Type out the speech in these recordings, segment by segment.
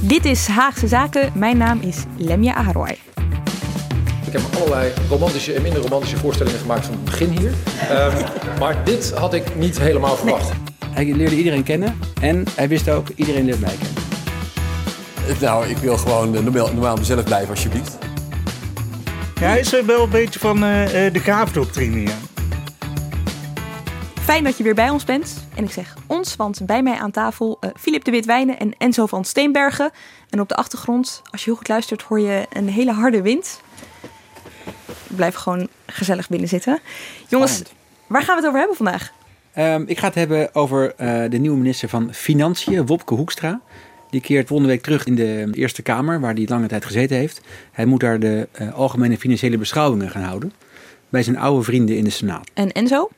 Dit is Haagse Zaken. Mijn naam is Lemja Aharoy. Ik heb allerlei romantische en minder romantische voorstellingen gemaakt van het begin hier. Ehm, maar dit had ik niet helemaal verwacht. Hij leerde iedereen kennen en hij wist ook, iedereen leert mij kennen. Nou, ik wil gewoon eh, normaal, normaal mezelf blijven, alsjeblieft. Ja, hij is wel een beetje van uh, de graafdoctrine, ja. Fijn dat je weer bij ons bent. En ik zeg ons, want bij mij aan tafel uh, Filip de Witwijnen en Enzo van Steenbergen. En op de achtergrond, als je heel goed luistert, hoor je een hele harde wind. Blijf gewoon gezellig binnen zitten. Jongens, waar gaan we het over hebben vandaag? Um, ik ga het hebben over uh, de nieuwe minister van Financiën, Wopke Hoekstra. Die keert volgende week terug in de Eerste Kamer, waar hij lange tijd gezeten heeft. Hij moet daar de uh, algemene financiële beschouwingen gaan houden. Bij zijn oude vrienden in de Senaat. En Enzo?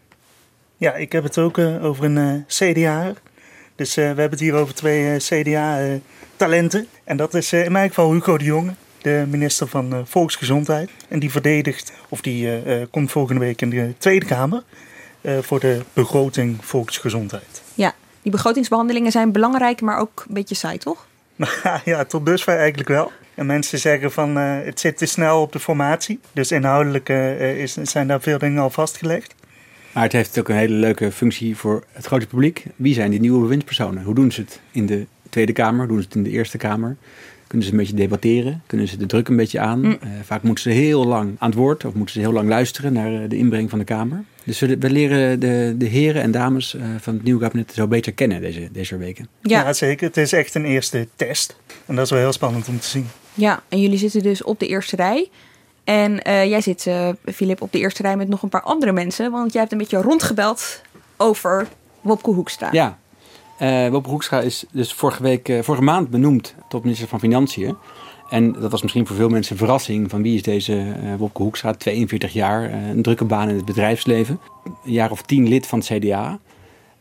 Ja, ik heb het ook uh, over een CDA. Dus we hebben het hier over twee CDA-talenten. En dat is in mijn geval Hugo de Jonge de minister van Volksgezondheid. En die verdedigt, of die komt volgende week in de Tweede Kamer voor de begroting Volksgezondheid. Ja, die begrotingsbehandelingen zijn belangrijk, maar ook een beetje saai, toch? ja, tot dusver eigenlijk wel. En mensen zeggen van het zit te snel op de formatie. Dus inhoudelijk is, zijn daar veel dingen al vastgelegd. Maar het heeft ook een hele leuke functie voor het grote publiek. Wie zijn die nieuwe bewindspersonen? Hoe doen ze het in de Tweede Kamer? Hoe doen ze het in de Eerste Kamer? kunnen ze een beetje debatteren, kunnen ze de druk een beetje aan. Mm. Uh, vaak moeten ze heel lang aan het woord of moeten ze heel lang luisteren naar uh, de inbreng van de Kamer. Dus we, we leren de, de heren en dames uh, van het nieuwe kabinet zo beter kennen deze, deze weken. Ja. ja. zeker. Het is echt een eerste test. En dat is wel heel spannend om te zien. Ja, en jullie zitten dus op de eerste rij. En jij zit, Filip, op de eerste rij met nog een paar andere mensen. Want jij hebt een beetje rondgebeld over Wopke Hoekstra. Ja, uh, Wopke Hoekstra is dus vorige, week, vorige maand benoemd tot minister van Financiën. En dat was misschien voor veel mensen een verrassing van wie is deze Wopke Hoekstra, 42 jaar, een drukke baan in het bedrijfsleven. Een jaar of tien lid van het CDA.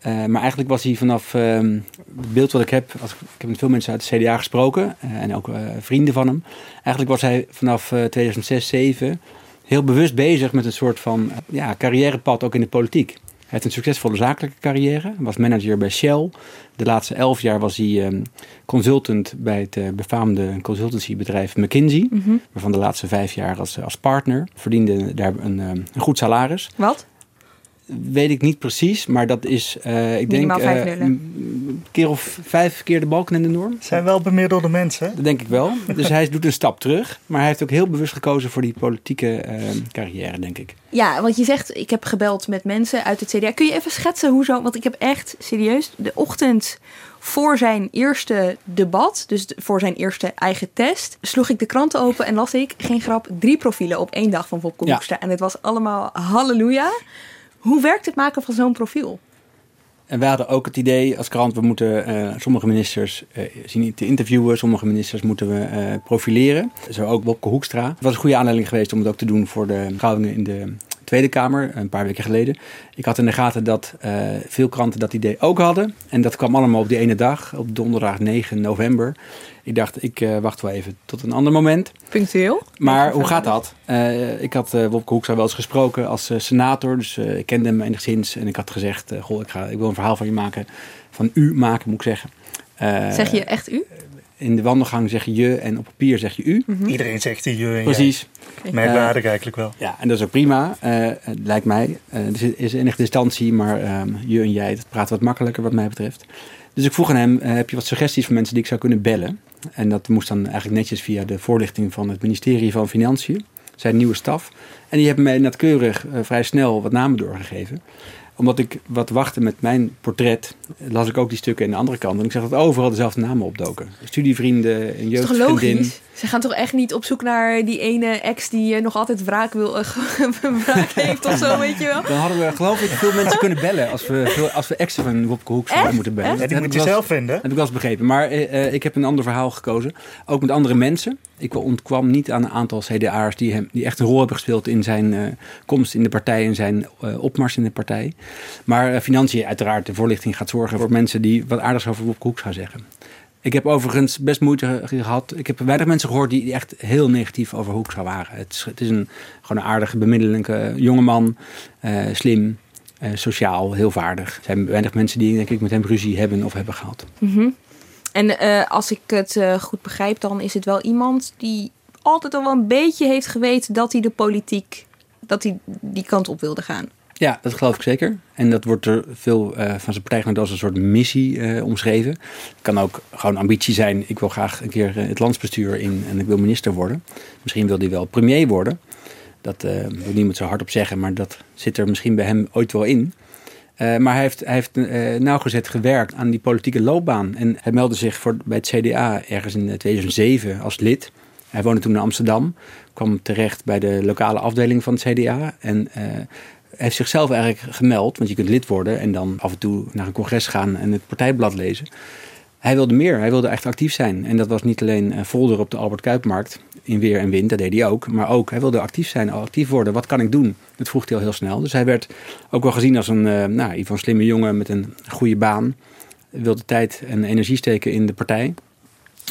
Maar eigenlijk was hij vanaf ehm, het beeld wat ik heb, als, ik heb met veel mensen uit het CDA gesproken en ook vrienden van hem. Eigenlijk was hij vanaf 2006, 2007 heel bewust bezig met een soort van ja, carrièrepad ook in de politiek. Hij heeft een succesvolle zakelijke carrière. Was manager bij Shell. De laatste elf jaar was hij um, consultant bij het befaamde consultancybedrijf McKinsey. Mm -hmm. Waarvan de laatste vijf jaar als, als partner. Verdiende daar een, um, een goed salaris. Wat? Weet ik niet precies, maar dat is, uh, ik denk, uh, een keer of vijf keer de balken in de norm. Zijn wel bemiddelde mensen? Dat denk ik wel. dus hij doet een stap terug, maar hij heeft ook heel bewust gekozen voor die politieke uh, carrière, denk ik. Ja, want je zegt, ik heb gebeld met mensen uit het CDA. Kun je even schetsen hoe zo, want ik heb echt serieus de ochtend voor zijn eerste debat, dus voor zijn eerste eigen test, sloeg ik de krant open en las ik, geen grap, drie profielen op één dag van Wopke ja. En het was allemaal halleluja. Hoe werkt het maken van zo'n profiel? En we hadden ook het idee als krant, we moeten uh, sommige ministers uh, zien te interviewen, sommige ministers moeten we uh, profileren. Zo ook Bobke Hoekstra. Het was een goede aanleiding geweest om het ook te doen voor de beschouwingen in de Tweede Kamer, een paar weken geleden. Ik had in de gaten dat veel kranten dat idee ook hadden. En dat kwam allemaal op die ene dag, op donderdag 9 november. Ik dacht, ik uh, wacht wel even tot een ander moment. Punctueel. Maar hoe gaat dat? Uh, ik had uh, Wopke Hoekstra wel eens gesproken als senator. Dus ik kende hem enigszins. En ik had gezegd, goh, ik, ga, ik wil een verhaal van je maken. Van u maken, moet ik zeggen. zeg je echt u? In de wandelgang zeg je je en op papier zeg je u. Mm -hmm. Iedereen zegt die je en Precies. Okay. Merkwaardig eigenlijk wel. Ja, en dat is ook prima, lijkt mij. er is enige distantie, maar je en jij, dat praat wat makkelijker wat mij betreft. Dus ik vroeg aan hem, eh, heb je wat suggesties van mensen die ik zou kunnen bellen? En dat moest dan eigenlijk netjes via de voorlichting van het ministerie van Financiën. Zijn nieuwe staf. En die hebben mij nauwkeurig uh, vrij snel wat namen doorgegeven omdat ik wat wachtte met mijn portret, las ik ook die stukken in de andere kant. En ik zag dat overal dezelfde namen opdoken. Studievrienden, een jeugdvriendin. Ze gaan toch echt niet op zoek naar die ene ex die nog altijd wraak, wil, uh, wraak heeft of zo, weet je wel? Dan hadden we geloof ik veel mensen kunnen bellen als we, als we exen van Wopke Hoek zouden moeten bellen. Ja, die moet je zelf vinden. Heb ik wel eens begrepen. Maar uh, ik heb een ander verhaal gekozen. Ook met andere mensen. Ik ontkwam niet aan een aantal CDA'ers die, hem, die echt een rol hebben gespeeld in zijn uh, komst in de partij en zijn opmars in de partij. Maar financiën, uiteraard, de voorlichting gaat zorgen voor mensen die wat aardigs over Wopke Hoek gaan zeggen. Ik heb overigens best moeite gehad. Ik heb weinig mensen gehoord die echt heel negatief over Hoekstra waren. Het is, een, gewoon een aardige, bemiddelijke jongeman. Uh, slim, uh, sociaal, heel vaardig. Er zijn weinig mensen die denk ik met hem ruzie hebben of hebben gehad. -hmm. En als ik het goed begrijp, dan is het wel iemand die altijd al wel een beetje heeft geweten dat hij de politiek, dat hij die kant op wilde gaan. Ja, dat geloof ik zeker. En dat wordt er veel uh, van zijn partijgenoten als een soort missie uh, omschreven. Het kan ook gewoon ambitie zijn. Ik wil graag een keer het landsbestuur in en ik wil minister worden. Misschien wil hij wel premier worden. Dat uh, wil niemand zo hard op zeggen, maar dat zit er misschien bij hem ooit wel in. maar hij heeft, hij heeft nauwgezet gewerkt aan die politieke loopbaan. En hij meldde zich voor, bij het CDA ergens in 2007 als lid. Hij woonde toen in Amsterdam. Kwam terecht bij de lokale afdeling van het CDA. En heeft zichzelf eigenlijk gemeld, want je kunt lid worden en dan af en toe naar een congres gaan en het partijblad lezen. Hij wilde meer, hij wilde echt actief zijn. En dat was niet alleen folder op de Albert Kuipmarkt in weer en wind, dat deed hij ook. Maar ook, hij wilde actief zijn, actief worden. Wat kan ik doen? Dat vroeg hij al heel snel. Dus hij werd ook wel gezien als een, uh, nou, een slimme jongen met een goede baan. Wilde tijd en energie steken in de partij.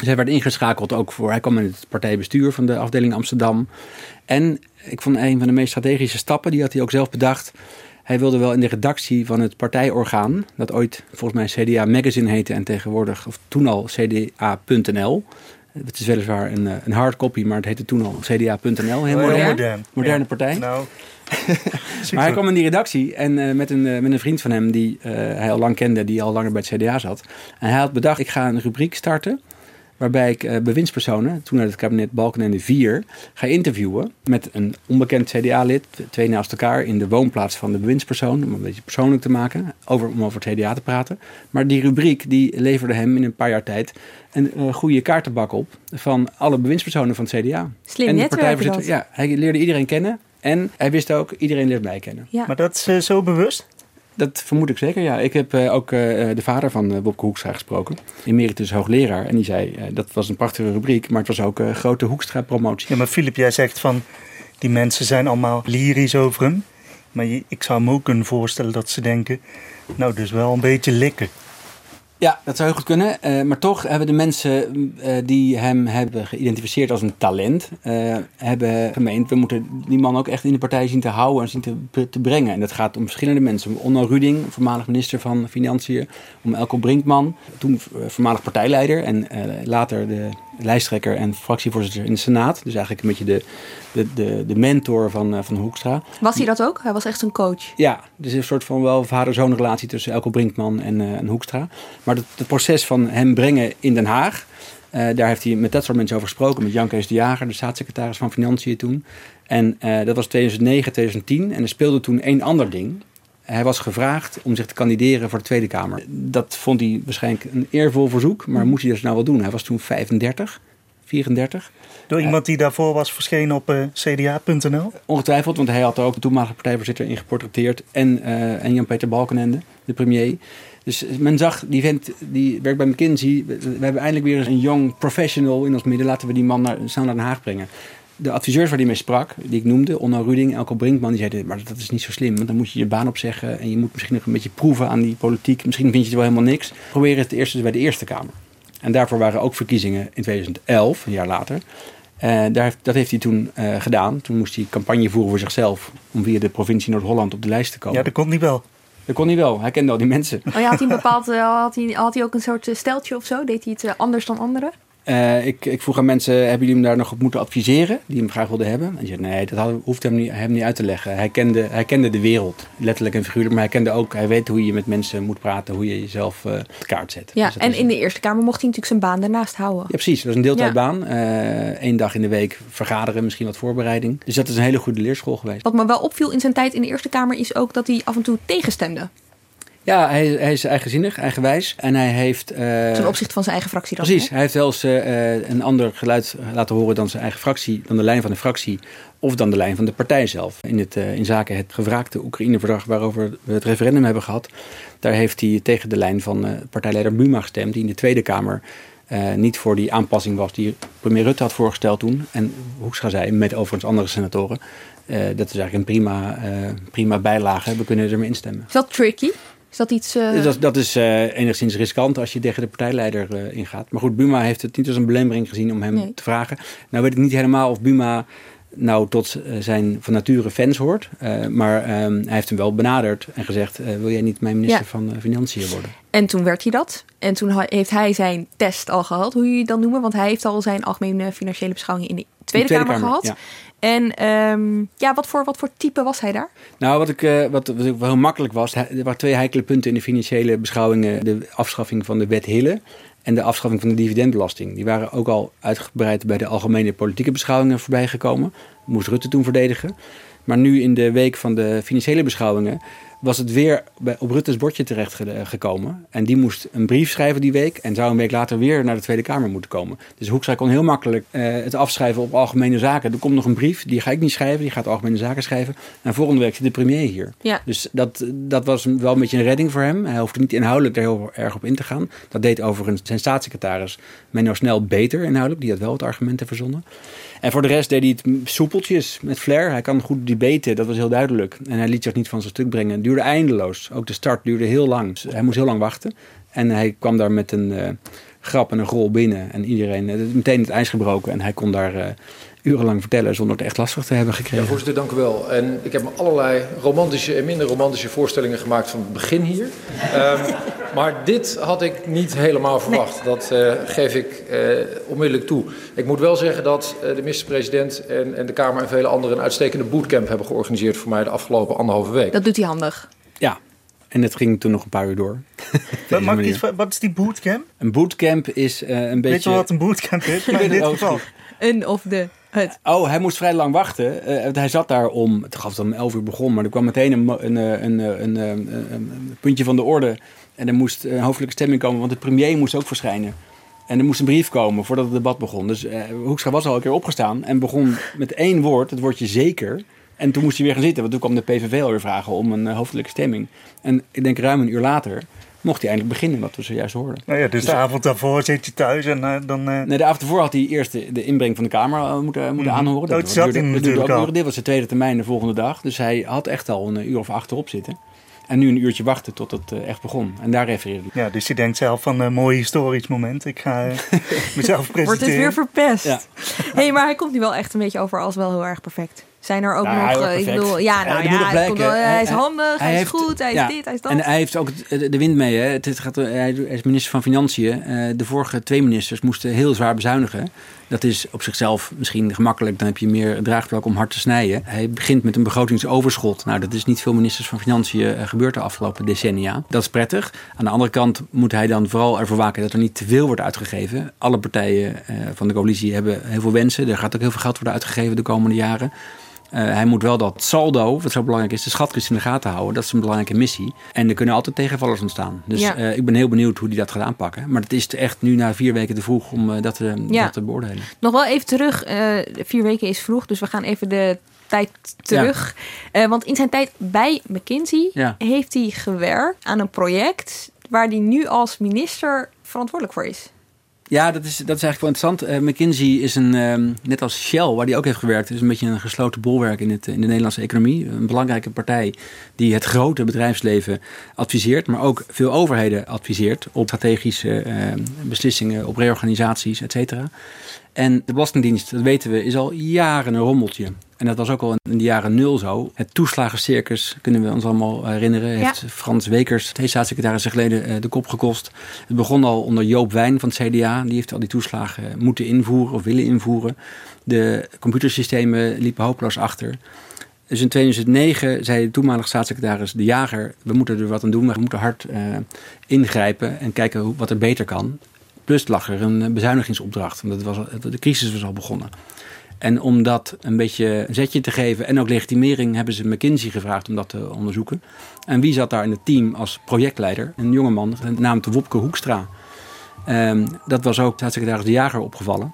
Hij werd ingeschakeld ook voor, hij kwam in het partijbestuur van de afdeling Amsterdam. En ik vond een van de meest strategische stappen, die had hij ook zelf bedacht. Hij wilde wel in de redactie van het partijorgaan, dat ooit volgens mij CDA Magazine heette en tegenwoordig, of toen al CDA.nl. Het is weliswaar een, een hardcopy, maar het heette toen al CDA.nl. Heel modern. modern. Moderne partij. Nou, maar hij kwam in die redactie en uh, met, een, uh, met een vriend van hem die uh, hij al lang kende, die al langer bij het CDA zat. En hij had bedacht, ik ga een rubriek starten waarbij ik uh, bewindspersonen, toen uit het kabinet Balkenende 4, ga interviewen met een onbekend CDA-lid, twee naast elkaar in de woonplaats van de bewindspersoon, om een beetje persoonlijk te maken, over, om over het CDA te praten. Maar die rubriek die leverde hem in een paar jaar tijd een uh, goede kaartenbak op van alle bewindspersonen van het CDA. Slim en de partijvoorzitter. Ja, hij leerde iedereen kennen en hij wist ook, iedereen leert mij kennen. Ja. Maar dat is uh, zo bewust? Dat vermoed ik zeker, ja. Ik heb uh, ook uh, de vader van uh, Wopke Hoekstra gesproken. Emeritus hoogleraar. En die zei, dat was een prachtige rubriek, maar het was ook een grote Hoekstra-promotie. Ja, maar Filip, jij zegt van, die mensen zijn allemaal lyrisch over hem. Maar ik zou me ook kunnen voorstellen dat ze denken, nou, dus wel een beetje likken. Ja, dat zou heel goed kunnen. Uh, maar toch hebben de mensen uh, die hem hebben geïdentificeerd als een talent, uh, hebben gemeend, we moeten die man ook echt in de partij zien te houden en zien te, te brengen. En dat gaat om verschillende mensen. Om Onno Ruding, voormalig minister van Financiën, om Elko Brinkman, toen voormalig partijleider en later de lijsttrekker en fractievoorzitter in de Senaat. Dus eigenlijk een beetje de, de, de, de mentor van, van Hoekstra. Was hij dat ook? Hij was echt een coach? Ja, dus een soort van wel vader-zoon relatie tussen Elko Brinkman en, en Hoekstra. Maar het, proces van hem brengen in Den Haag, uh, daar heeft hij met dat soort mensen over gesproken. Met Jan Kees de Jager, de staatssecretaris van Financiën toen. En uh, dat was 2009, 2010. En er speelde toen één ander ding. Hij was gevraagd om zich te kandideren voor de Tweede Kamer. Dat vond hij waarschijnlijk een eervol verzoek, maar moest hij dat nou wel doen? Hij was toen 35, 34. Door iemand die daarvoor was verschenen op uh, cda.nl? Ongetwijfeld, want hij had ook de toenmalige partijvoorzitter in geportretteerd. En, uh, en Jan-Peter Balkenende, de premier. Dus men zag, die vent die werkt bij McKinsey. We, we hebben eindelijk weer eens een young professional in ons midden. Laten we die man naar, snel naar Den Haag brengen. De adviseurs waar hij mee sprak, die ik noemde, Onno Ruding, Elko Brinkman, die zeiden, maar dat is niet zo slim. Want dan moet je je baan opzeggen en je moet misschien nog een beetje proeven aan die politiek. Misschien vind je het wel helemaal niks. Probeer het eerst eens bij de Eerste Kamer. En daarvoor waren ook verkiezingen in 2011, een jaar later. Uh, daar, dat heeft hij toen uh, gedaan. Toen moest hij campagne voeren voor zichzelf om via de provincie Noord-Holland op de lijst te komen. Ja, dat kon niet wel. Dat kon hij wel. Hij kende al die mensen. Oh ja, had hij, bepaald, uh, had hij, had hij ook een soort steltje of zo? Deed hij het anders dan anderen? Uh, ik, ik, vroeg aan mensen, hebben jullie hem daar nog op moeten adviseren? Die hem graag wilden hebben. En die zei, nee, dat had, hoeft hem niet, hem niet uit te leggen. Hij kende, hij kende de wereld, letterlijk en figuurlijk. Maar hij kende ook, hij weet hoe je met mensen moet praten. Hoe je jezelf uh, op de kaart zet. Ja, dus en in de Eerste Kamer mocht hij natuurlijk zijn baan ernaast houden. Ja, precies. Dat was een deeltijdbaan. Uh, Eén dag in de week vergaderen, misschien wat voorbereiding. Dus dat is een hele goede leerschool geweest. Wat me wel opviel in zijn tijd in de Eerste Kamer is ook dat hij af en toe tegenstemde. Ja, hij, hij, is eigenzinnig, eigenwijs. En hij heeft... Uh, Ten opzichte van zijn eigen fractie dan? Precies. Hij heeft wel eens uh, een ander geluid laten horen dan zijn eigen fractie, dan de lijn van de fractie of dan de lijn van de partij zelf. In, het, uh, in zaken het gevraagde Oekraïne-verdrag waarover we het referendum hebben gehad, daar heeft hij tegen de lijn van partijleider Buma gestemd, die in de Tweede Kamer niet voor die aanpassing was die premier Rutte had voorgesteld toen. En Hoekstra zei, met overigens andere senatoren, dat is eigenlijk een prima, prima bijlage, we kunnen ermee instemmen. Is dat tricky? Is dat iets... Uh... Dat, dat, is uh, enigszins riskant als je tegen de partijleider uh, ingaat. Maar goed, Buma heeft het niet als een belemmering gezien om hem nee. te vragen. Nou weet ik niet helemaal of Buma nou tot zijn van nature fans hoort. maar ehm, hij heeft hem wel benaderd en gezegd... wil jij niet mijn minister ja. van Financiën worden? En toen werd hij dat. En toen heeft hij zijn test al gehad, hoe je het dan noemen. Want hij heeft al zijn algemene financiële beschouwing in de Tweede, Tweede Kamer, Kamer, gehad. Ja. En um, ja, wat voor, wat voor type was hij daar? Nou, wat, ik, uh, wat, heel makkelijk was, er waren twee heikele punten in de financiële beschouwingen. De afschaffing van de wet Hille en de afschaffing van de dividendbelasting. Die waren ook al uitgebreid bij de algemene politieke beschouwingen voorbij gekomen. Moest Rutte toen verdedigen. Maar nu in de week van de financiële beschouwingen was het weer op Rutte's bordje terecht gekomen. En die moest een brief schrijven die week en zou een week later weer naar de Tweede Kamer moeten komen. Dus Hoekstra kon heel makkelijk uh, het afschrijven op algemene zaken. Er komt nog een brief, die ga ik niet schrijven, die gaat algemene zaken schrijven. En volgende week zit de premier hier. Ja. Dus dat, dat was wel een beetje een redding voor hem. Hij hoefde niet inhoudelijk er heel erg op in te gaan. Dat deed overigens zijn staatssecretaris Menno Snel beter inhoudelijk. Die had wel het argumenten verzonnen. En voor de rest deed hij het soepeltjes met flair. Hij kan goed debaten, dat was heel duidelijk. En hij liet zich niet van zijn stuk brengen. Duurde eindeloos. Ook de start duurde heel lang. Dus hij moest heel lang wachten. En hij kwam daar met een uh, grap en een rol binnen. En iedereen, uh, meteen het ijs gebroken. En hij kon daar uh, urenlang vertellen zonder het echt lastig te hebben gekregen. Ja, voorzitter, dank u wel. En ik heb me allerlei romantische en minder romantische voorstellingen gemaakt van het begin hier. um, maar dit had ik niet helemaal verwacht. Nee. Dat uh, geef ik uh, onmiddellijk toe. Ik moet wel zeggen dat uh, de minister-president en, en, de Kamer en vele anderen een uitstekende bootcamp hebben georganiseerd voor mij de afgelopen anderhalve week. Dat doet hij handig. Ja, en het ging toen nog een paar uur door. wat, is, wat is die bootcamp? Een bootcamp is uh, een beetje... Weet je wat een bootcamp is? Maar in dit geval. Een of de... Oh, hij moest vrij lang wachten. Uh, hij zat daar om, het gaf dan om 11 uur begon, maar er kwam meteen een, een, een, een, een puntje van de orde. En er moest een hoofdelijke stemming komen, want de premier moest ook verschijnen. En er moest een brief komen voordat het debat begon. Dus uh, Hoekstra was al een keer opgestaan en begon met één woord, het woordje zeker. En toen moest hij weer gaan zitten, want toen kwam de PVV alweer vragen om een hoofdelijke stemming. En ik denk ruim een uur later mocht hij eindelijk beginnen, wat we zojuist hoorden. Nou ja, dus, dus de avond daarvoor zit je thuis en uh, dan... Uh... Nee, de avond daarvoor had hij eerst de, de inbreng van de Kamer uh, moeten, moeten mm -hmm. aanhoren. Dat, oh, dat duurde, natuurlijk ook Dit was de tweede termijn de volgende dag. Dus hij had echt al een uur of acht erop zitten. En nu een uurtje wachten tot het echt begon. En daar refereerde hij. Ja, dus je denkt zelf van een mooi historisch moment. Ik ga mezelf presenteren. Wordt het weer verpest. Ja. hey, maar hij komt nu wel echt een beetje over als wel heel erg perfect. Zijn er ook nou, nog, ik bedoel, ja, nou ja, ja hij, wel, hij, is handig, hij, hij is heeft, goed, hij is dit, hij is dat. En hij heeft ook de wind mee. Hè. Het gaat, hij is minister van Financiën. de vorige twee ministers moesten heel zwaar bezuinigen. Dat is op zichzelf misschien gemakkelijk. Dan heb je meer draagvlak om hard te snijden. Hij begint met een begrotingsoverschot. Nou, dat is niet veel ministers van Financiën uh, gebeurd de afgelopen decennia. Dat is prettig. Aan de andere kant moet hij dan vooral ervoor waken dat er niet te veel wordt uitgegeven. Alle partijen uh, van de coalitie hebben heel veel wensen. Er gaat ook heel veel geld worden uitgegeven de komende jaren. Uh, hij moet wel dat saldo, wat zo belangrijk is, de schatkist in de gaten houden. Dat is een belangrijke missie. En er kunnen altijd tegenvallers ontstaan. Dus ja. uh, ik ben heel benieuwd hoe hij dat gaat aanpakken. Maar het is echt nu na vier weken te vroeg om uh, dat, ja. dat, te beoordelen. Nog wel even terug. vier weken is vroeg, dus we gaan even de tijd terug. Ja. want in zijn tijd bij McKinsey ja. heeft hij gewerkt aan een project waar hij nu als minister verantwoordelijk voor is. Ja, dat is, dat is eigenlijk wel interessant. Uh, McKinsey is een, um, net als Shell, waar die ook heeft gewerkt, is een beetje een gesloten bolwerk in, het, in de Nederlandse economie. Een belangrijke partij die het grote bedrijfsleven adviseert, maar ook veel overheden adviseert op strategische uh, beslissingen, op reorganisaties, et cetera. En de Belastingdienst, dat weten we, is al jaren een rommeltje En dat was ook al in de jaren nul zo. Het toeslagencircus kunnen we ons allemaal herinneren. Ja. Heeft Frans Wekers, twee staatssecretarissen geleden, eh, de kop gekost. Het begon al onder Joop Wijn van het CDA. Die heeft al die toeslagen moeten invoeren of willen invoeren. De computersystemen liepen hopeloos achter. Dus in 2009 zei de toenmalige staatssecretaris De Jager... we moeten er wat aan doen, we moeten hard eh, ingrijpen... en kijken wat er beter kan. Plus lag er een eh, bezuinigingsopdracht, want het was, de crisis was al begonnen. En om dat een beetje een zetje te geven en ook legitimering... hebben ze McKinsey gevraagd om dat te onderzoeken. En wie zat daar in het team als projectleider? Een jongeman, genaamd Wopke Hoekstra. Ehm, dat was ook staatssecretaris De Jager opgevallen.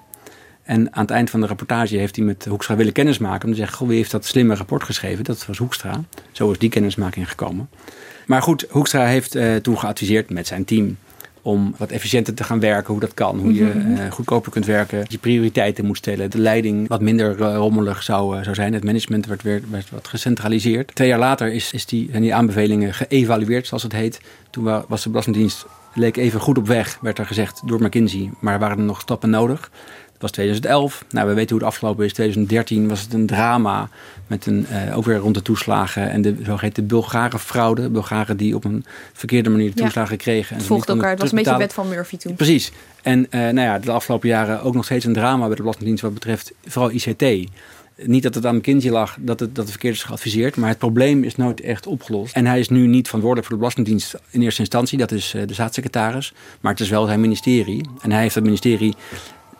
En aan het eind van de rapportage heeft hij met Hoekstra willen kennismaken. Om te zeggen, goh, wie heeft dat slimme rapport geschreven? Dat was Hoekstra. Zo is die kennismaking gekomen. Maar goed, Hoekstra heeft eh, toen geadviseerd met zijn team... om wat efficiënter te gaan werken, hoe dat kan. Hoe je eh, goedkoper kunt werken, je prioriteiten moet stellen. De leiding wat minder eh, rommelig zou, eh, zou zijn. Het management werd, weer, werd wat gecentraliseerd. Twee jaar later is, is die, zijn die aanbevelingen geëvalueerd, zoals het heet. Toen wa- was de Belastingdienst leek even goed op weg, werd er gezegd door McKinsey. Maar waren er nog stappen nodig. Was 2011. Nou, we weten hoe het afgelopen is. 2013 was het een drama. Met een, eh, ook weer rond de toeslagen. En de zogeheten Bulgare fraude. Bulgaren die op een verkeerde manier de Ja. toeslagen kregen. En Het volgt elkaar. Het was een beetje de wet van Murphy toen. Precies. En eh, nou ja, de afgelopen jaren ook nog steeds een drama bij de Belastingdienst wat betreft vooral ICT. Niet dat het aan McKinsey lag, dat het, dat het verkeerd is geadviseerd, maar het probleem is nooit echt opgelost. En hij is nu niet verantwoordelijk voor de Belastingdienst in eerste instantie, dat is eh, de staatssecretaris, maar het is wel zijn ministerie. En hij heeft dat ministerie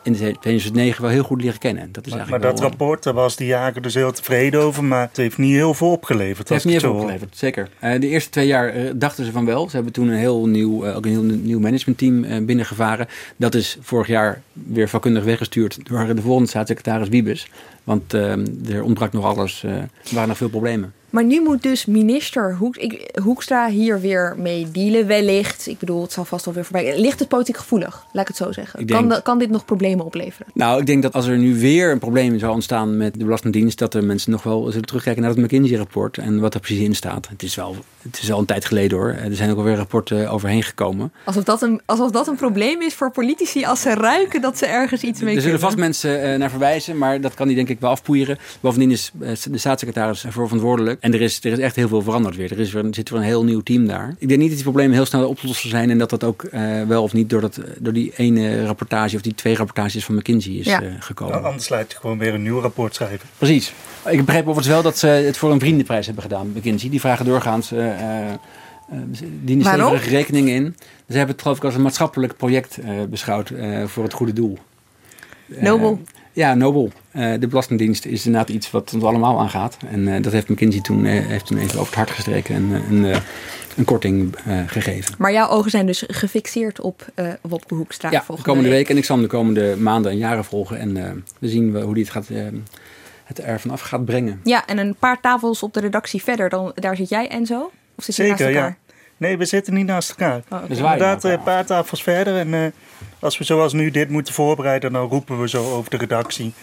in 2009 wel heel goed leren kennen. Dat is Maar, maar dat wel, rapport, daar was de jager dus heel tevreden over. Maar het heeft niet heel veel opgeleverd. Het heeft niet zo hoor. opgeleverd, zeker. Eh, de eerste twee jaar eh, dachten ze van wel. Ze hebben toen een heel nieuw, eh, ook een heel nieuw managementteam eh, binnengevaren. Dat is vorig jaar weer vakkundig weggestuurd door de volgende staatssecretaris Wiebes. Want eh, er ontbrak nog alles. eh, er waren nog veel problemen. Maar nu moet dus minister Hoek, ik, Hoekstra hier weer mee dealen, wellicht. Ik bedoel, het zal vast wel weer voorbij. Ligt het politiek gevoelig, laat ik het zo zeggen. Kan, kan dit nog problemen opleveren? Nou, ik denk dat als er nu weer een probleem zou ontstaan met de Belastingdienst, dat er mensen nog wel zullen terugkijken naar het McKinsey-rapport en wat er precies in staat. Het is wel, het is al een tijd geleden hoor. Er zijn ook alweer rapporten overheen gekomen. Alsof dat, een, alsof dat een probleem is voor politici als ze ruiken dat ze ergens iets mee Er zullen kunnen. vast mensen eh, naar verwijzen, maar dat kan hij denk ik wel afpoeieren. Bovendien is eh, de staatssecretaris ervoor verantwoordelijk. En er is, er is echt heel veel veranderd weer. Er, is weer, er zit weer een heel nieuw team daar. Ik denk niet dat die problemen heel snel op te lossen zijn. En dat dat ook eh, wel of niet door, dat, door die ene rapportage of die twee rapportages van McKinsey is Ja. eh, gekomen. Nou, anders laat je gewoon weer een nieuw rapport schrijven. Precies. Ik begreep overigens wel dat ze het voor een vriendenprijs hebben gedaan, McKinsey. Die vragen doorgaans, eh, eh, dienen stevige rekeningen in. Ze hebben het geloof ik als een maatschappelijk project eh, beschouwd eh, voor het goede doel. Eh, Nobel. ja, nobel. De Belastingdienst is inderdaad iets wat ons allemaal aangaat. En dat heeft McKinsey toen, heeft toen even over het hart gestreken en een, een korting gegeven. Maar jouw ogen zijn dus gefixeerd op Wopke Hoekstra Ja, de komende week. week. En ik zal hem de komende maanden en jaren volgen. En we zien hoe die het, gaat, het er vanaf gaat brengen. Ja, en een paar tafels op de redactie verder, dan, daar zit jij en zo? Of zit je naast Zeker, elkaar? ja. Nee, we zitten niet naast elkaar. Oh, oké. Dus Inderdaad, een paar tafels verder. En eh, als we zoals nu dit moeten voorbereiden, dan roepen we zo over de redactie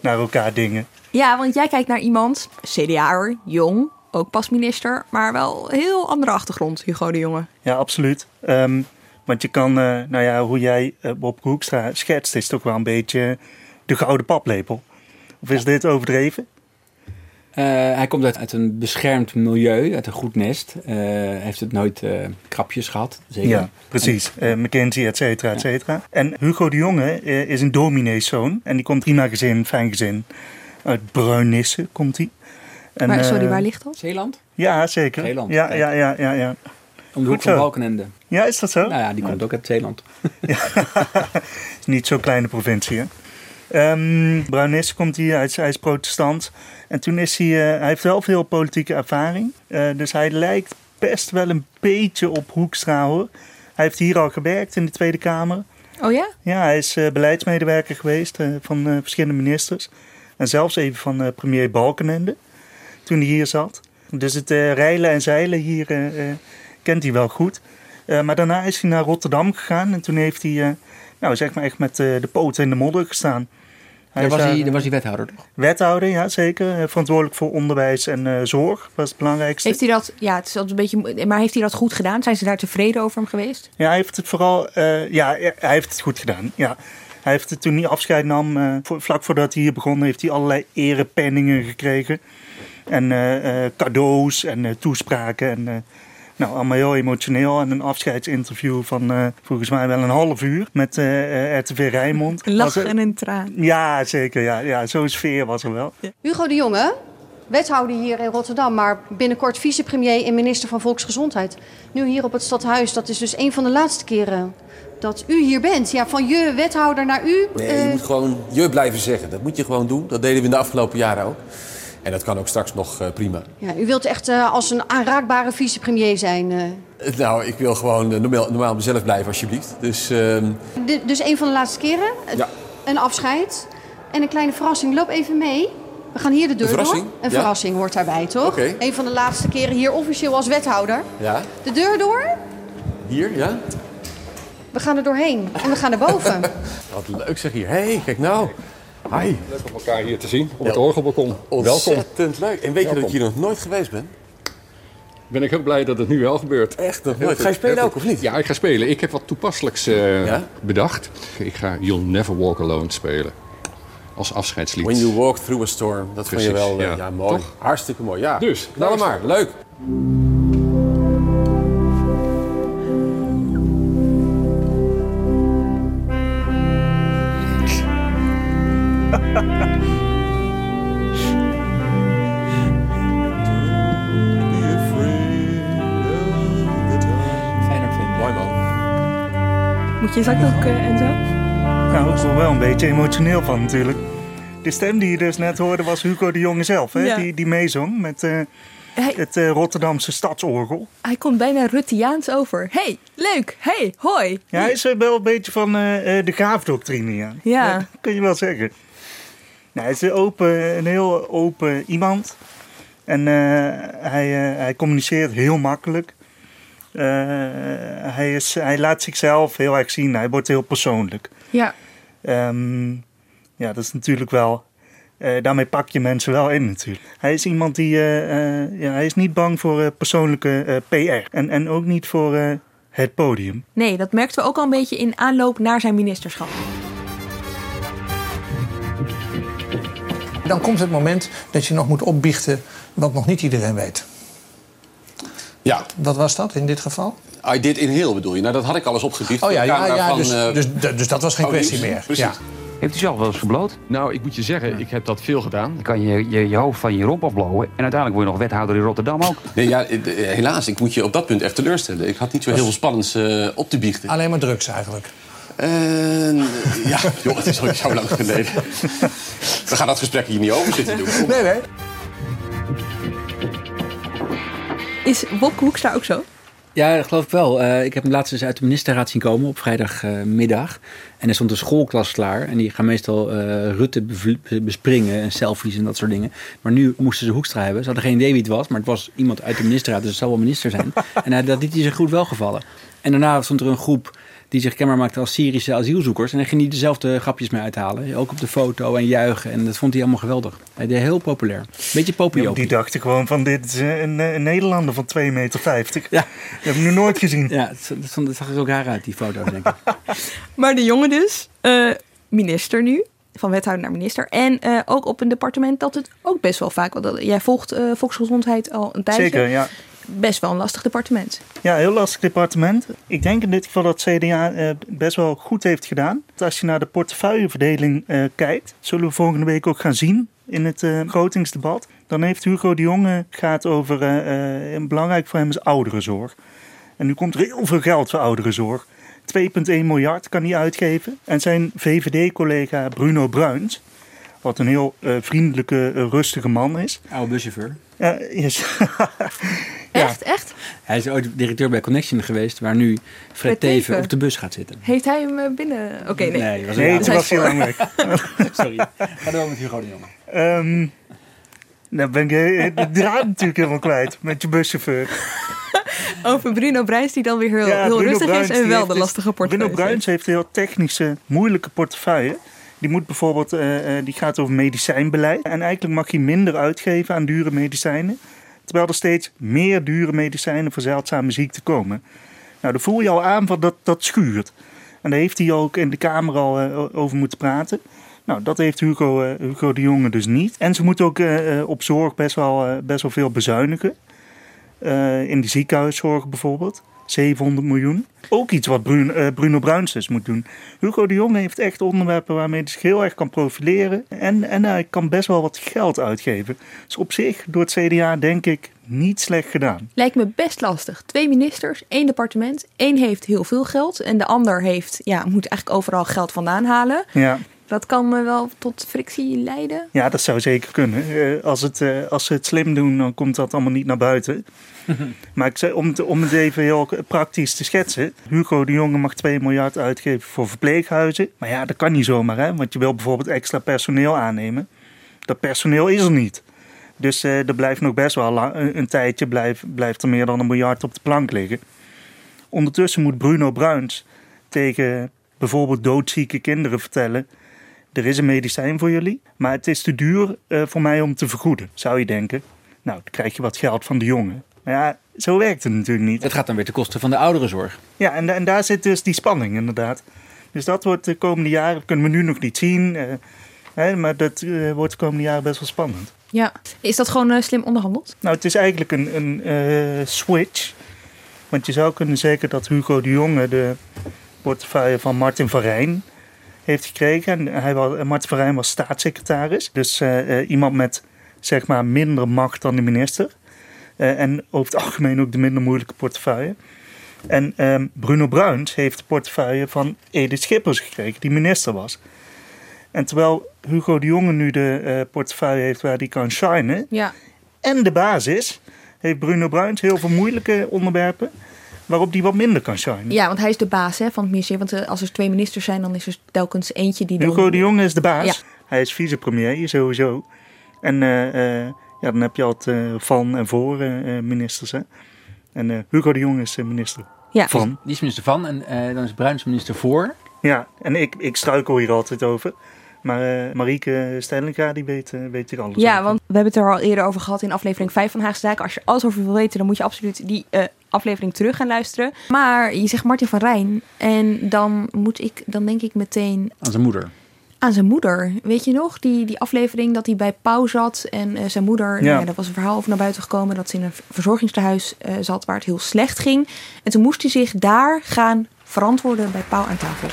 naar elkaar dingen. Ja, want jij kijkt naar iemand, CDA'er, jong, ook pas minister, maar wel een heel andere achtergrond, Hugo de Jonge. Ja, absoluut. Ehm, want je kan, eh, nou ja, hoe jij eh, Bob Hoekstra schetst, is toch wel een beetje de gouden paplepel. Of is dit overdreven? Eh, hij komt uit, uit een beschermd milieu, uit een goed nest. Eh, heeft het nooit eh, krapjes gehad. Zeker. Ja, precies. Eh, McKinsey, et cetera, et cetera. En Hugo de Jonge eh, is een domineeszoon. En die komt prima gezin, fijn gezin. Uit Bruinisse komt hij. En, Maar sorry, waar ligt dat? Zeeland? Ja, zeker. Zeeland, Ja, ja, ja, ja, ja. Om de hoek van. Balkenende. Ja, is dat zo? Nou ja, die komt ook uit Zeeland. is niet zo'n kleine provincie, hè? Bruinisse komt hier, hij is, hij is protestant. En toen is hij, eh, hij heeft wel veel politieke ervaring. Eh, dus hij lijkt best wel een beetje op Hoekstra, hoor. Hij heeft hier al gewerkt in de Tweede Kamer. Oh ja? Ja, hij is eh, beleidsmedewerker geweest van verschillende ministers. En zelfs even van premier Balkenende, toen hij hier zat. Dus het rijlen en zeilen hier kent hij wel goed. Maar daarna is hij naar Rotterdam gegaan. En toen heeft hij, nou zeg maar echt met de poten in de modder gestaan. Daar is was, daar, hij, eh, daar was hij wethouder toch? Wethouder, ja zeker. Eh, verantwoordelijk voor onderwijs en eh, zorg, was het belangrijkste. Heeft hij dat, ja, het is altijd een beetje, maar heeft hij dat goed gedaan? Zijn ze daar tevreden over hem geweest? Ja, hij heeft het vooral, eh, ja, hij heeft het goed gedaan. Ja. Hij heeft het toen hij afscheid nam, eh, voor- vlak voordat hij hier begon, heeft hij allerlei erepenningen gekregen. En eh, eh, cadeaus en eh, toespraken. En, eh, nou, allemaal heel emotioneel. En een afscheidsinterview van eh, volgens mij wel een half uur met eh, eh, RTV Rijnmond. Een Was lach er- en een traan. Ja, zeker. Ja, ja, zo'n sfeer was er wel. Hugo de Jonge, wethouder hier in Rotterdam, maar binnenkort vicepremier en minister van Volksgezondheid. Nu hier op het stadhuis, dat is dus een van de laatste keren dat u hier bent. Ja, van je wethouder naar u. Nee, je moet gewoon je blijven zeggen. Dat moet je gewoon doen. Dat deden we in de afgelopen jaren ook. En dat kan ook straks nog eh, prima. ja, u wilt echt eh, als een aanraakbare vicepremier zijn. eh. Nou, ik wil gewoon normaal, normaal mezelf blijven, alsjeblieft. Dus ehm, dus een van de laatste keren. Ja. Een afscheid. En een kleine verrassing. Loop even mee. We gaan hier de deur verrassing? door. Een Ja. verrassing hoort daarbij, toch? Oké. Een van de laatste keren hier officieel als wethouder. ja, De deur door. hier, ja. We gaan er doorheen. En we gaan naar boven. Wat leuk zeg hier. Hé, hey, kijk nou. Hi. Leuk om elkaar hier te zien op het orgelbalkon. Welkom. Ontzettend leuk. En weet je dat ik hier nog nooit geweest ben? Ben ik ook blij dat het nu wel gebeurt. Echt nog nooit. Ga je spelen ook, of niet? Ja, ik ga spelen. Ik heb wat toepasselijks eh, Ja? bedacht. Ik ga You'll Never Walk Alone spelen. Als afscheidslied. When you walk through a storm. Dat vond je wel eh, ja. ja. mooi. Toch? Hartstikke mooi. Ja. Dus, hem maar. Leuk. Moet je zak ook, eh, Enzo? Nou, ik word er wel een beetje emotioneel van natuurlijk. De stem die je dus net hoorde was Hugo de Jonge zelf, hè? Ja. Die, die meezong met eh, Hij, het eh, Rotterdamse stadsorgel. hij komt bijna Ruttiaans over. Hey, leuk. Hey, hoi. Ja, hij is wel een beetje van eh, eh, de graafdoctrine, ja. Ja. Dat kun je wel zeggen. Hij is een, open, een heel open iemand. En eh, hij, eh, hij communiceert heel makkelijk. Eh, hij, is, hij laat zichzelf heel erg zien. Hij wordt heel persoonlijk. Ja. Ehm, ja, dat is natuurlijk wel. daarmee pak je mensen wel in natuurlijk. Hij is iemand die. ja, hij is niet bang voor persoonlijke PR. En, en ook niet voor het podium. Nee, dat merkten we ook al een beetje in aanloop naar zijn ministerschap. Dan komt het moment dat je nog moet opbiechten wat nog niet iedereen weet. Ja, Wat was dat in dit geval? I did inhale bedoel je? Nou, dat had ik alles opgebiecht. Oh ja, ja, ja van, dus, eh, dus, dus dat was geen oh, kwestie meer. Precies. Ja. Heeft u zelf wel eens gebloot? Nou, ik moet je zeggen, ik heb dat veel gedaan. Dan kan je je, je hoofd van je romp afblowen. En uiteindelijk word je nog wethouder in Rotterdam ook. Nee, ja, eh, helaas, ik moet je op dat punt echt teleurstellen. Ik had niet zo heel veel spannends eh, op te biechten. Alleen maar drugs eigenlijk. Eh, ja, joh, het is ook zo lang geleden. We gaan dat gesprek hier niet over zitten doen. Nee, nee. Is Wopke Hoekstra ook zo? Ja, dat geloof ik wel. Eh, ik heb hem laatst eens uit de ministerraad zien komen op vrijdagmiddag. en er stond een schoolklas klaar. En die gaan meestal eh, Rutte bespringen en selfies en dat soort dingen. Maar nu moesten ze Hoekstra hebben. Ze hadden geen idee wie het was, maar het was iemand uit de ministerraad. Dus het zal wel minister zijn. en dat liet hij zich goed wel gevallen. En daarna stond er een groep die zich kenbaar maakte als Syrische asielzoekers. En hij ging niet dezelfde grapjes mee uithalen. Ook op de foto en juichen. En dat vond hij allemaal geweldig. Hij deed heel populair. Beetje populair. maar die dachten gewoon van dit is eh, een, eh, een Nederlander van 2,50 meter. Ja. Dat heb ik nog nooit gezien. Ja, het zag- er ook raar uit, die foto's, denk ik. Maar de jongen dus, eh, minister nu. Van wethouder naar minister. En eh, ook op een departement dat het ook best wel vaak... Want dat- jij volgt eh, volksgezondheid al een tijdje. Zeker, ja. Best wel een lastig departement. Ja, heel lastig departement. Ik denk in dit geval dat CDA eh, best wel goed heeft gedaan. Als je naar de portefeuilleverdeling eh, kijkt, zullen we volgende week ook gaan zien in het eh begrotingsdebat. Dan heeft Hugo de Jonge gaat over, eh, eh, belangrijk voor hem is ouderenzorg. En nu komt er heel veel geld voor ouderenzorg. 2,1 miljard kan hij uitgeven. En zijn VVD-collega Bruno Bruins, wat een heel eh, vriendelijke, rustige man is. Oude buschauffeur. Ja, is, Echt, echt? Hij is ooit directeur bij Connection geweest, waar nu Fred Fred Teven Teven. op de bus gaat zitten. Heeft hij hem eh, binnen... Oké, nee. Nee, was nee, was lang weg. Sorry. Ga door met Hugo de Jonge. Ehm dan ben ik eh, de draad natuurlijk helemaal kwijt met je buschauffeur. Over Bruno Bruins die dan weer heel, Ja, heel rustig Bruins, is en wel de dus- lastige portefeuille. Bruno Bruins heeft een heel technische, moeilijke portefeuille. Die moet bijvoorbeeld, eh, eh, die gaat over medicijnbeleid. En eigenlijk mag hij minder uitgeven aan dure medicijnen. Terwijl er steeds meer dure medicijnen voor zeldzame ziekten komen. Nou, dan voel je al aan van dat dat schuurt. En daar heeft hij ook in de Kamer al eh, over moeten praten. Nou, dat heeft Hugo, Hugo de Jonge dus niet. En ze moeten ook op zorg best wel, best wel veel bezuinigen. In de ziekenhuiszorg bijvoorbeeld. 700 miljoen. Ook iets wat Bruno, eh, Bruno Bruins dus moet doen. Hugo de Jonge heeft echt onderwerpen waarmee hij zich heel erg kan profileren. En, en hij kan best wel wat geld uitgeven. Dus op zich, door het CDA denk ik, niet slecht gedaan. Lijkt me best lastig. Twee ministers, één departement. Eén heeft heel veel geld en de ander heeft, ja, moet eigenlijk overal geld vandaan halen. Ja. Dat kan me wel tot frictie leiden. Ja, dat zou zeker kunnen. Eh, als, het, eh, als ze het slim doen, dan komt dat allemaal niet naar buiten. maar ik zei, om, het, om het even heel praktisch te schetsen. Hugo de Jonge mag 2 miljard uitgeven voor verpleeghuizen. Maar ja, dat kan niet zomaar, hè? want je wil bijvoorbeeld extra personeel aannemen. Dat personeel is er niet. Dus eh, er blijft nog best wel lang, een, een tijdje blijft, blijft er meer dan een miljard op de plank liggen. Ondertussen moet Bruno Bruins tegen bijvoorbeeld doodzieke kinderen vertellen... er is een medicijn voor jullie, maar het is te duur eh, voor mij om te vergoeden, zou je denken. Nou, dan krijg je wat geld van de jongen. Maar ja, zo werkt het natuurlijk niet. Het gaat dan weer ten koste van de ouderenzorg. Ja, en, en daar zit dus die spanning inderdaad. Dus dat wordt de komende jaren, kunnen we nu nog niet zien... eh, hè, maar dat eh, wordt de komende jaren best wel spannend. Ja. Is dat gewoon eh, slim onderhandeld? Nou, het is eigenlijk een, een eh, switch. Want je zou kunnen zeggen dat Hugo de Jonge de portefeuille van Martin van Rijn heeft gekregen. En hij was, Martin van Rijn was staatssecretaris. Dus iemand met zeg maar minder macht dan de minister. Eh, en over het algemeen ook de minder moeilijke portefeuille. En ehm, Bruno Bruins heeft de portefeuille van Edith Schippers gekregen, die minister was. En terwijl Hugo de Jonge nu de eh, portefeuille heeft waar hij kan shinen, Ja. en de basis heeft Bruno Bruins heel veel moeilijke onderwerpen waarop die wat minder kan shinen. Ja, want hij is de baas hè, van het ministerie. Want eh, als er twee ministers zijn, dan is er telkens eentje die dan... Hugo de Jonge is de baas. Ja. Hij is vicepremier sowieso. En ja, dan heb je altijd eh, van en voor eh, eh, ministers. Hè? En eh, Hugo de Jonge is minister Ja. van. Die is minister van en eh, dan is Bruins minister voor. Ja, en ik, ik struikel hier altijd over. Maar eh Marieke Stellinga, die weet, weet er alles Ja, over. want we hebben het er al eerder over gehad in aflevering 5 van Haagse Zaken. Als je alles over wil weten, dan moet je absoluut die eh, aflevering terug gaan luisteren. Maar je zegt Martin van Rijn. En dan moet ik, dan denk ik meteen Aan zijn moeder. Aan zijn moeder. Weet je nog, die, die aflevering dat hij bij Pauw zat en eh, zijn moeder, nou Ja. ja, daar was een verhaal over naar buiten gekomen dat ze in een verzorgingstehuis eh, zat waar het heel slecht ging. En toen moest hij zich daar gaan verantwoorden bij Pauw aan tafel.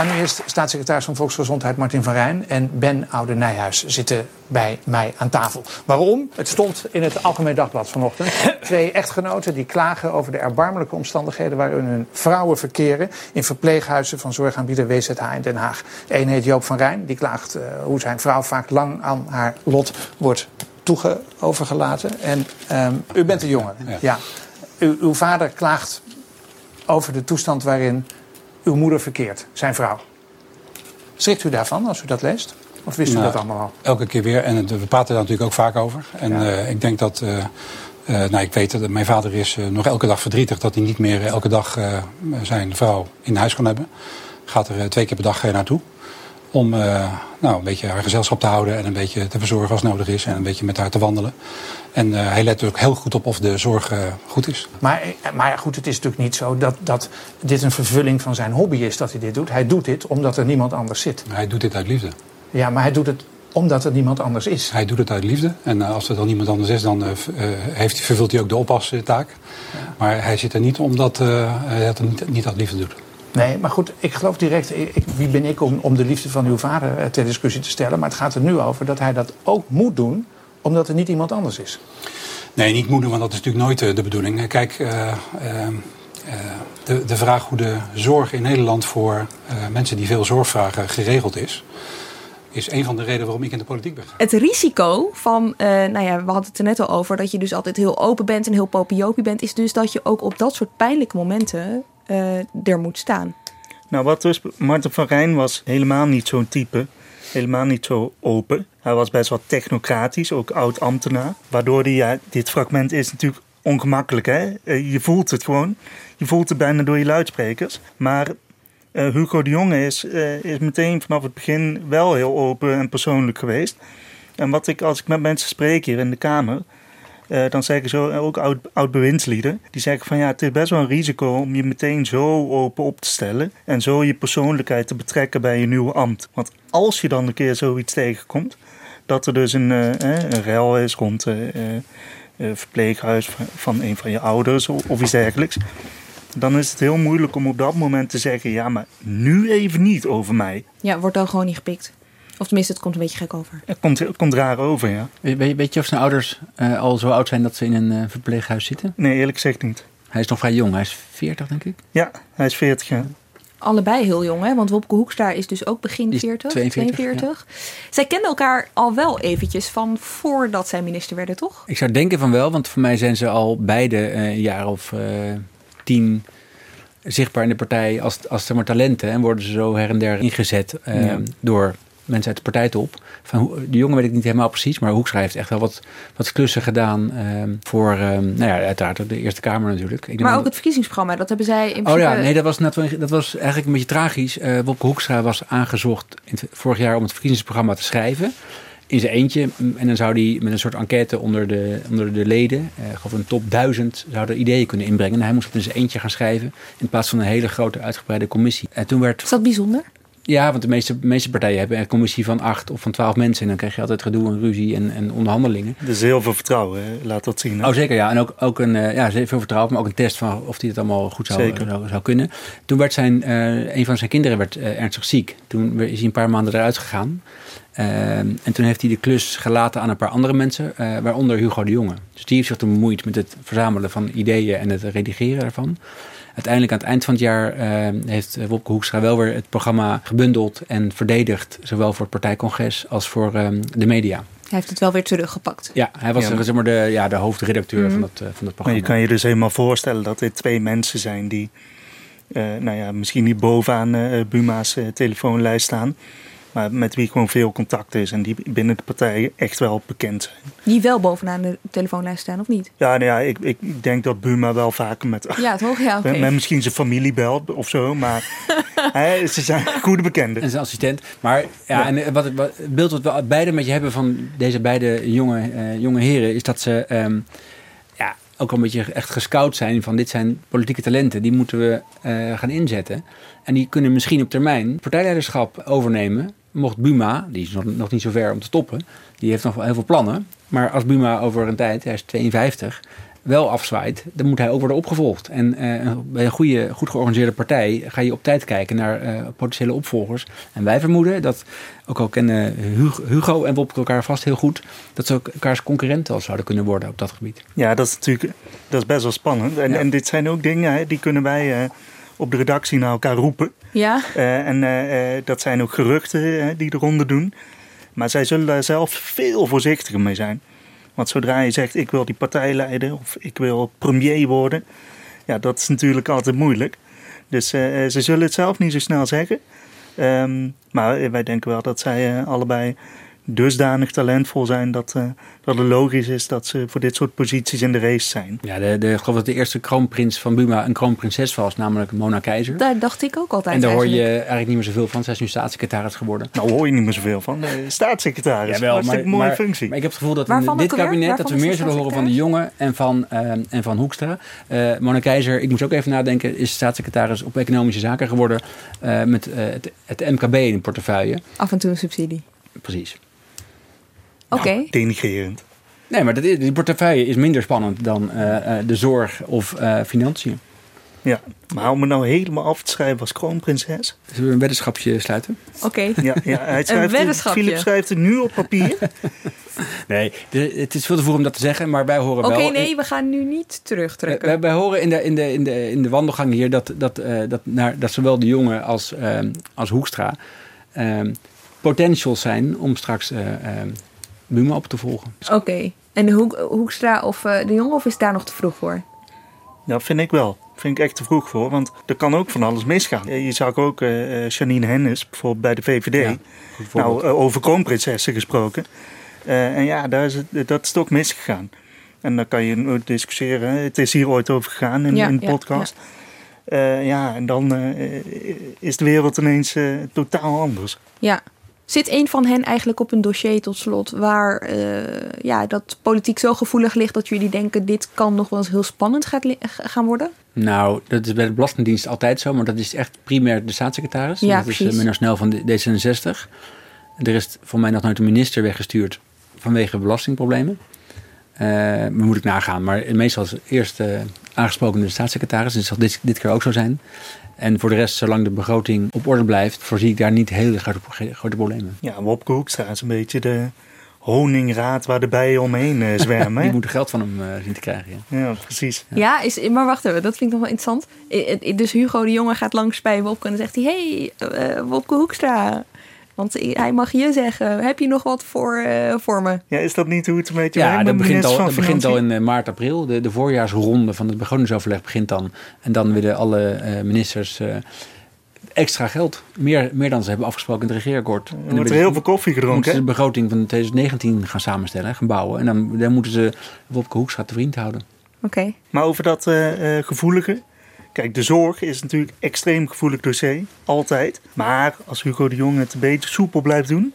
Maar nu eerst staatssecretaris van Volksgezondheid Martin van Rijn en Ben Oude Nijhuis zitten bij mij aan tafel. Waarom? Het stond in het Algemeen Dagblad vanochtend. Twee echtgenoten die klagen over de erbarmelijke omstandigheden waarin hun vrouwen verkeren in verpleeghuizen van zorgaanbieder WZH in Den Haag. De ene heet Joop van Rijn, die klaagt eh, hoe zijn vrouw vaak lang aan haar lot wordt toege overgelaten. En ehm, u bent een jongen. Ja. U, uw vader klaagt over de toestand waarin uw moeder verkeert, zijn vrouw. Schrikt u daarvan als u dat leest? Of wist u Nou, dat allemaal al? Elke keer weer. En we praten daar natuurlijk ook vaak over. En eh, ik denk dat. eh, eh, nou, ik weet dat mijn vader is nog elke dag verdrietig dat hij niet meer elke dag zijn vrouw in huis kan hebben. Gaat er twee keer per dag naartoe. Om eh, nou, een beetje haar gezelschap te houden en een beetje te verzorgen als nodig is. En een beetje met haar te wandelen. En eh, hij let er ook heel goed op of de zorg eh, goed is. Maar, maar goed, het is natuurlijk niet zo dat, dat dit een vervulling van zijn hobby is dat hij dit doet. Hij doet dit omdat er niemand anders zit. Hij doet dit uit liefde. Ja, maar hij doet het omdat er niemand anders is. Hij doet het uit liefde. En als er dan niemand anders is, dan heeft, hij- vervult hij ook de oppastaak. Maar hij zit er niet omdat hij het niet, niet uit liefde doet. Nee, maar goed, ik geloof direct, ik, wie ben ik om, om de liefde van uw vader eh, ter discussie te stellen. Maar het gaat er nu over dat hij dat ook moet doen omdat er niet iemand anders is. Nee, niet moeder, want dat is natuurlijk nooit eh, de bedoeling. Eh, Kijk, eh, eh, eh, de, de vraag hoe de zorg in Nederland voor eh, mensen die veel zorg vragen geregeld is, is een van de redenen waarom ik in de politiek ben. Het risico van, eh, nou ja, we hadden het er net al over, dat je dus altijd heel open bent en heel popiopie bent, is dus dat je ook op dat soort pijnlijke momenten er moet staan. Nou, wat dus, Martin van Rijn was helemaal niet zo'n type. Helemaal niet zo open. Hij was best wel technocratisch, ook oud-ambtenaar. Waardoor hij, ja, dit fragment is natuurlijk ongemakkelijk, hè. Eh, Je voelt het gewoon. Je voelt het bijna door je luidsprekers. Maar eh, Hugo de Jonge is, eh, is meteen vanaf het begin wel heel open en persoonlijk geweest. En wat ik, als ik met mensen spreek hier in de Kamer... eh, dan zeggen zo ook oud, oud bewindslieden, die zeggen van ja, het is best wel een risico om je meteen zo open op te stellen en zo je persoonlijkheid te betrekken bij je nieuwe ambt. Want als je dan een keer zoiets tegenkomt, dat er dus een, uh, een rel is rond een verpleeghuis van, een van je ouders of iets dergelijks, dan is het heel moeilijk om op dat moment te zeggen: ja, maar nu even niet over mij. Ja, wordt dan gewoon niet gepikt. Of tenminste, het komt een beetje gek over. Het komt, het komt raar over, ja. Weet, weet je of zijn ouders uh, al zo oud zijn dat ze in een uh, verpleeghuis zitten? Nee, eerlijk gezegd niet. Hij is nog vrij jong. Hij is 40, denk ik. Ja, hij is 40 jaar. Allebei heel jong, hè? Want Wopke Hoekstra is dus ook begin 40. 42. 42. Ja. Zij kenden elkaar al wel eventjes van voordat zij minister werden, toch? Ik zou denken van wel, want voor mij zijn ze al beide uh, een jaar of tien zichtbaar in de partij als, als maar, talenten. En worden ze zo her en der ingezet ja. door mensen uit de partijtop. Van, de jongen weet ik niet helemaal precies, maar Hoekstra heeft echt wel wat, wat klussen gedaan um, voor, um, nou ja, uiteraard de Eerste Kamer natuurlijk. Ik maar ook het verkiezingsprogramma, dat hebben zij in Oh ja, nee, dat was, net, dat was eigenlijk een beetje tragisch. Uh, Wopke Hoekstra was aangezocht in het, vorig jaar om het verkiezingsprogramma te schrijven. In zijn eentje. En dan zou hij met een soort enquête onder de, onder de leden, geloof een top 1000, zouden ideeën kunnen inbrengen. En hij moest het in zijn eentje gaan schrijven. In plaats van een hele grote uitgebreide commissie. En toen werd. Is dat bijzonder? Ja, want de meeste, meeste partijen hebben een commissie van acht of van twaalf mensen. En dan krijg je altijd gedoe en ruzie en, en onderhandelingen. Dus heel veel vertrouwen, hè? laat dat zien. Hè? Oh, zeker, ja. En ook, ook een, uh, ja, veel vertrouwen, maar ook een test van of hij het allemaal goed zou, zou, zou, kunnen. Toen werd zijn, uh, een van zijn kinderen werd, uh, ernstig ziek. Toen is hij een paar maanden eruit gegaan. en toen heeft hij de klus gelaten aan een paar andere mensen, waaronder Hugo de Jonge. Dus die heeft zich toen bemoeid met het verzamelen van ideeën en het redigeren daarvan. Uiteindelijk aan het eind van het jaar uh, heeft Wopke Hoekstra wel weer het programma gebundeld en verdedigd. Zowel voor het partijcongres als voor um, de media. Hij heeft het wel weer teruggepakt. Ja, hij was ja. zeg maar, de, ja, de hoofdredacteur Mhm. van, dat, uh, van dat programma. Maar je kan je dus helemaal voorstellen dat dit twee mensen zijn die... Uh, nou ja, misschien niet bovenaan uh, Buma's telefoonlijst staan... maar met wie gewoon veel contact is en die binnen de partij echt wel bekend zijn. Die wel bovenaan de telefoonlijst staan, of niet? Ja, nou ja ik, ik denk dat Buma wel vaker met, ja, toch? Ja, okay. met, met misschien zijn familie belt of zo, maar hè, ze zijn goede bekenden. En zijn assistent. Maar ja, ja. en wat, wat, het beeld wat we beide met je hebben van deze beide jonge, uh, jonge heren is dat ze um, ja, ook een beetje echt gescout zijn van dit zijn politieke talenten, die moeten we uh, gaan inzetten. En die kunnen misschien op termijn partijleiderschap overnemen mocht Buma, die is nog, nog niet zo ver om te stoppen, die heeft nog wel heel veel plannen. Maar als Buma over een tijd, hij is 52, wel afzwaait, dan moet hij ook worden opgevolgd. En uh, bij een goede, goed georganiseerde partij ga je op tijd kijken naar uh, potentiële opvolgers. En wij vermoeden dat, ook al kennen Hugo en Wopke elkaar vast heel goed, dat ze ook elkaars concurrenten al zouden kunnen worden op dat gebied. Ja, dat is natuurlijk dat is best wel spannend. En, ja. en dit zijn ook dingen, hè, die kunnen wij... Uh, op de redactie naar elkaar roepen. Ja. Uh, en uh, dat zijn ook geruchten die de ronde doen. Maar zij zullen daar zelf veel voorzichtiger mee zijn. Want zodra je zegt ik wil die partij leiden of ik wil premier worden, ja, dat is natuurlijk altijd moeilijk. Dus ze zullen het zelf niet zo snel zeggen. Um, maar wij denken wel dat zij allebei dusdanig talentvol zijn dat, uh, dat het logisch is dat ze voor dit soort posities in de race zijn. Ja, de, de, ik geloof dat de eerste kroonprins van Buma een kroonprinses was, namelijk Mona Keizer. Daar dacht ik ook altijd. En daar hoor je eigenlijk. eigenlijk niet meer zoveel van. Zij is nu staatssecretaris geworden. Nou hoor je niet meer zoveel van. De staatssecretaris, dat is een mooie maar, functie. Maar ik heb het gevoel dat in dit kabinet dat we meer zullen horen van de jongen en van, uh, en van Hoekstra. Uh, Mona Keizer, ik moest ook even nadenken, is staatssecretaris op economische zaken geworden uh, met het, het MKB in de portefeuille. Af en toe een subsidie. Precies. Oké. Okay. Nou, denigrerend. Nee, maar dat is, die portefeuille is minder spannend dan uh, uh, de zorg of uh, financiën. Ja, maar om me nou helemaal af te schrijven als kroonprinses. Zullen we een weddenschapje sluiten? Oké. Okay. Ja, ja, hij schrijft een weddenschapje. Philip schrijft het nu op papier. nee, het is veel te vroeg om dat te zeggen, maar wij horen okay, wel... Oké, nee, we gaan nu niet terugtrekken. Wij, wij horen in de, in, de, in, de, in de wandelgang hier dat, dat, uh, dat, naar, dat zowel de jongen als, uh, als Hoekstra uh, potentials zijn om straks Buma op te volgen. Oké. Okay. En de Hoek, Hoekstra of uh, de jongen, of is daar nog te vroeg voor? Ja, vind ik wel. Vind ik echt te vroeg voor, want er kan ook van alles misgaan. Je zag ook uh, Janine Hennis, bijvoorbeeld bij de VVD, ja, nou, uh, over kroonprinsessen gesproken. en ja, daar is het, dat is toch misgegaan. En dan kan je discussiëren. Het is hier ooit over gegaan in, ja, in de podcast. Ja, ja en dan is de wereld ineens totaal anders. Ja. Zit een van hen eigenlijk op een dossier tot slot waar eh, ja, dat politiek zo gevoelig ligt dat jullie denken dit kan nog wel eens heel spannend gaat gaan worden? Nou, dat is bij de Belastingdienst altijd zo, maar dat is echt primair de staatssecretaris. Ja, dat is uh, Menno Snel van de D66. Er is voor mij nog nooit een minister weggestuurd vanwege belastingproblemen. Uh, moet ik nagaan. Maar meestal is eerst uh, aangesproken de staatssecretaris. Dus dat zal dit, dit keer ook zo zijn. En voor de rest, zolang de begroting op orde blijft, voorzie ik daar niet hele grote, grote problemen. Ja, Wopke Hoekstra is een beetje de honingraad waar de bijen omheen uh, zwermen. Die moeten geld van hem uh, zien te krijgen. Ja, ja precies. Ja. ja, is, maar wacht even, dat vind ik nog wel interessant. Dus Hugo de Jonge gaat langs bij Wopke en dan zegt hij... hey, uh, Wopke Hoekstra, want hij mag je zeggen, heb je nog wat voor, uh, voor me? Ja, is dat niet hoe het een beetje ja, dat begint al, dat begint al in uh, maart, april. De, de voorjaarsronde van het begrotingsoverleg begint dan. En dan willen alle uh, ministers extra geld. Meer, meer dan ze hebben afgesproken in het regeerakkoord. Er wordt er heel veel koffie gedronken. Moeten ze de begroting van 2019 gaan samenstellen, gaan bouwen. En dan, dan moeten ze Wopke Hoekstra te vriend houden. Oké. Okay. Maar over dat gevoelige... Kijk, de zorg is natuurlijk een extreem gevoelig dossier. Altijd. Maar als Hugo de Jonge het een beetje soepel blijft doen...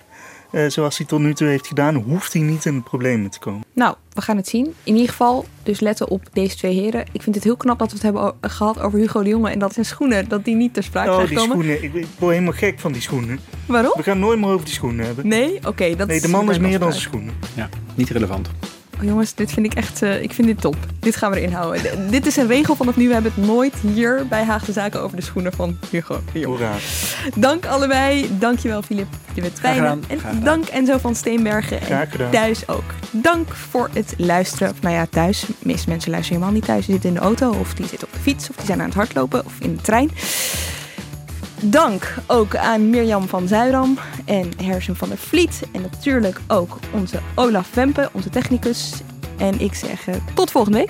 Uh, zoals hij tot nu toe heeft gedaan... hoeft hij niet in de problemen te komen. Nou, we gaan het zien. In ieder geval, dus letten op deze twee heren. Ik vind het heel knap dat we het hebben gehad over Hugo de Jonge... en dat zijn schoenen, dat die niet ter sprake oh, zijn die gekomen. schoenen. Ik, ik word helemaal gek van die schoenen. Waarom? We gaan nooit meer over die schoenen hebben. Nee? Oké, okay, dat Nee, de man is meer dan zijn schoenen. Ja, niet relevant. Oh, jongens, dit vind ik echt, uh, ik vind dit top. Dit gaan we erin houden. D dit is een regel vanaf nu. We hebben het nooit hier bij Haagse Zaken over de schoenen van Hugo de Jong. Hoera. Dank allebei. Dankjewel Filip de Wetwijnen. En dank Enzo van Steenbergen. Graag gedaan. En thuis ook. Dank voor het luisteren. Of, nou ja, thuis. De meeste mensen luisteren helemaal niet thuis. Die zitten in de auto of die zitten op de fiets of die zijn aan het hardlopen of in de trein. Dank ook aan Mirjam van Zuidam en Hersen van der Vliet. En natuurlijk ook onze Olaf Wempe, onze technicus. En ik zeg uh, tot volgende week.